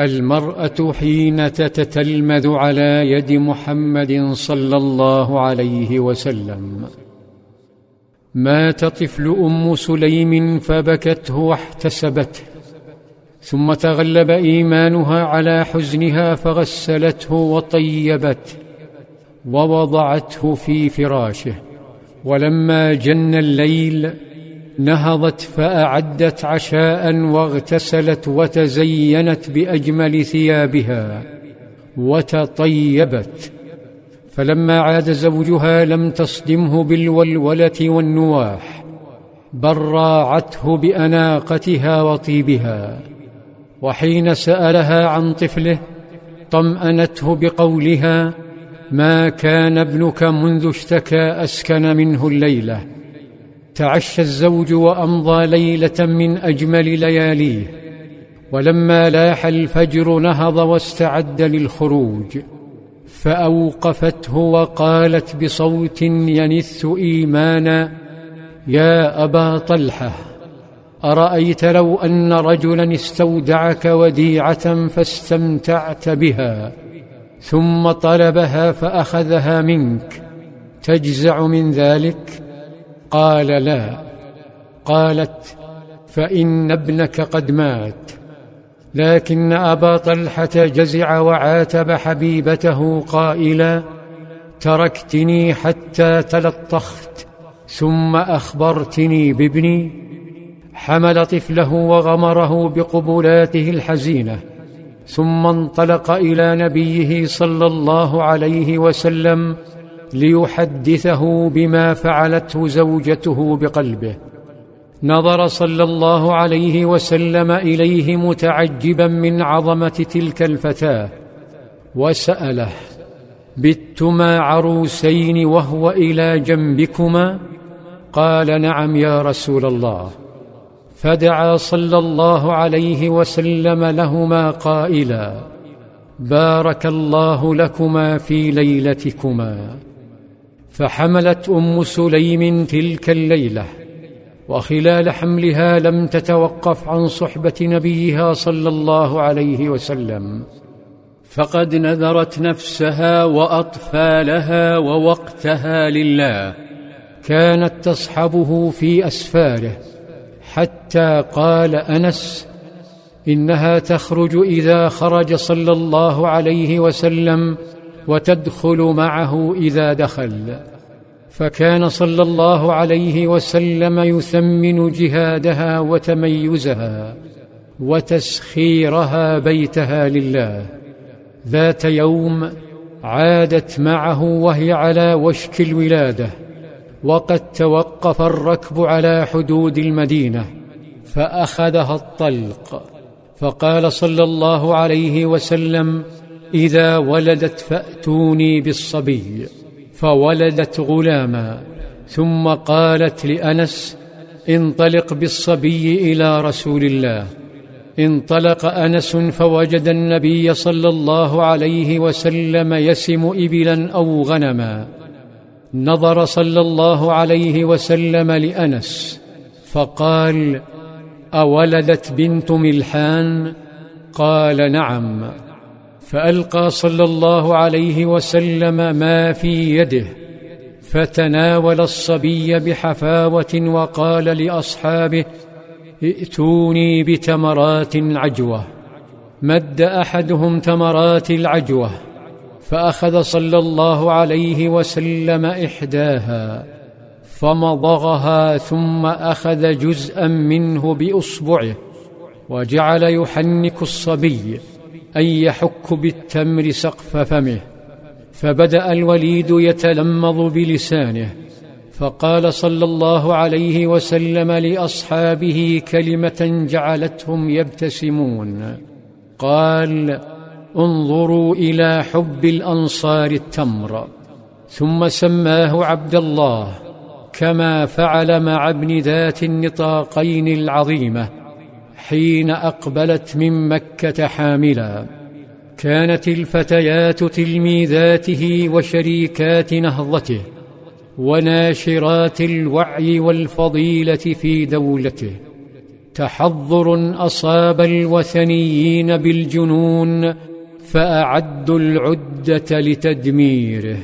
المرأة حين تتتلمذ على يد محمد صلى الله عليه وسلم. مات طفل أم سليم فبكته واحتسبته ثم تغلب إيمانها على حزنها فغسلته وطيبته ووضعته في فراشه. ولما جن الليل نهضت فأعدت عشاء واغتسلت وتزينت بأجمل ثيابها وتطيبت. فلما عاد زوجها لم تصدمه بالولولة والنواح بل راعته بأناقتها وطيبها. وحين سألها عن طفله طمأنته بقولها ما كان ابنك منذ اشتكى أسكن منه الليلة. تعشى الزوج وأمضى ليلة من أجمل لياليه ولما لاح الفجر نهض واستعد للخروج فأوقفته وقالت بصوت ينث إيمانا يا أبا طلحة أرأيت لو أن رجلا استودعك وديعة فاستمتعت بها ثم طلبها فأخذها منك تجزع من ذلك؟ قال لا قالت فإن ابنك قد مات لكن أبا طلحة جزع وعاتب حبيبته قائلا تركتني حتى تلطخت ثم أخبرتني بابني حمل طفله وغمره بقبلاته الحزينة ثم انطلق إلى نبيه صلى الله عليه وسلم ليحدثه بما فعلته زوجته بقلبه. نظر صلى الله عليه وسلم إليه متعجبا من عظمة تلك الفتاة وسأله بتما عروسين وهو إلى جنبكما؟ قال نعم يا رسول الله. فدعا صلى الله عليه وسلم لهما قائلا بارك الله لكما في ليلتكما. فحملت أم سليم تلك الليلة وخلال حملها لم تتوقف عن صحبة نبيها صلى الله عليه وسلم. فقد نذرت نفسها وأطفالها ووقتها لله كانت تصحبه في أسفاره حتى قال أنس إنها تخرج إذا خرج صلى الله عليه وسلم وتدخل معه إذا دخل. فكان صلى الله عليه وسلم يثمن جهادها وتميزها وتسخيرها بيتها لله. ذات يوم عادت معه وهي على وشك الولادة وقد توقف الركب على حدود المدينة فأخذها الطلق. فقال صلى الله عليه وسلم إذا ولدت فأتوني بالصبي فولدت غلاما ثم قالت لأنس انطلق بالصبي إلى رسول الله. انطلق أنس فوجد النبي صلى الله عليه وسلم يسم إبلا أو غنما. نظر صلى الله عليه وسلم لأنس فقال أولدت بنت ملحان؟ قال نعم. فألقى صلى الله عليه وسلم ما في يده فتناول الصبي بحفاوة وقال لأصحابه ائتوني بتمرات عجوة. مد أحدهم تمرات العجوة فأخذ صلى الله عليه وسلم إحداها فمضغها ثم أخذ جزءا منه بأصبعه وجعل يحنك الصبي. اي يحك بالتمر سقف فمه فبدأ الوليد يتلمض بلسانه فقال صلى الله عليه وسلم لأصحابه كلمة جعلتهم يبتسمون. قال انظروا إلى حب الأنصار التمر ثم سماه عبد الله كما فعل مع ابن ذات النطاقين العظيمة. حين أقبلت من مكة حاملا. كانت الفتيات تلميذاته وشريكات نهضته وناشرات الوعي والفضيلة في دولته. تحضر أصاب الوثنيين بالجنون فأعدوا العدة لتدميره.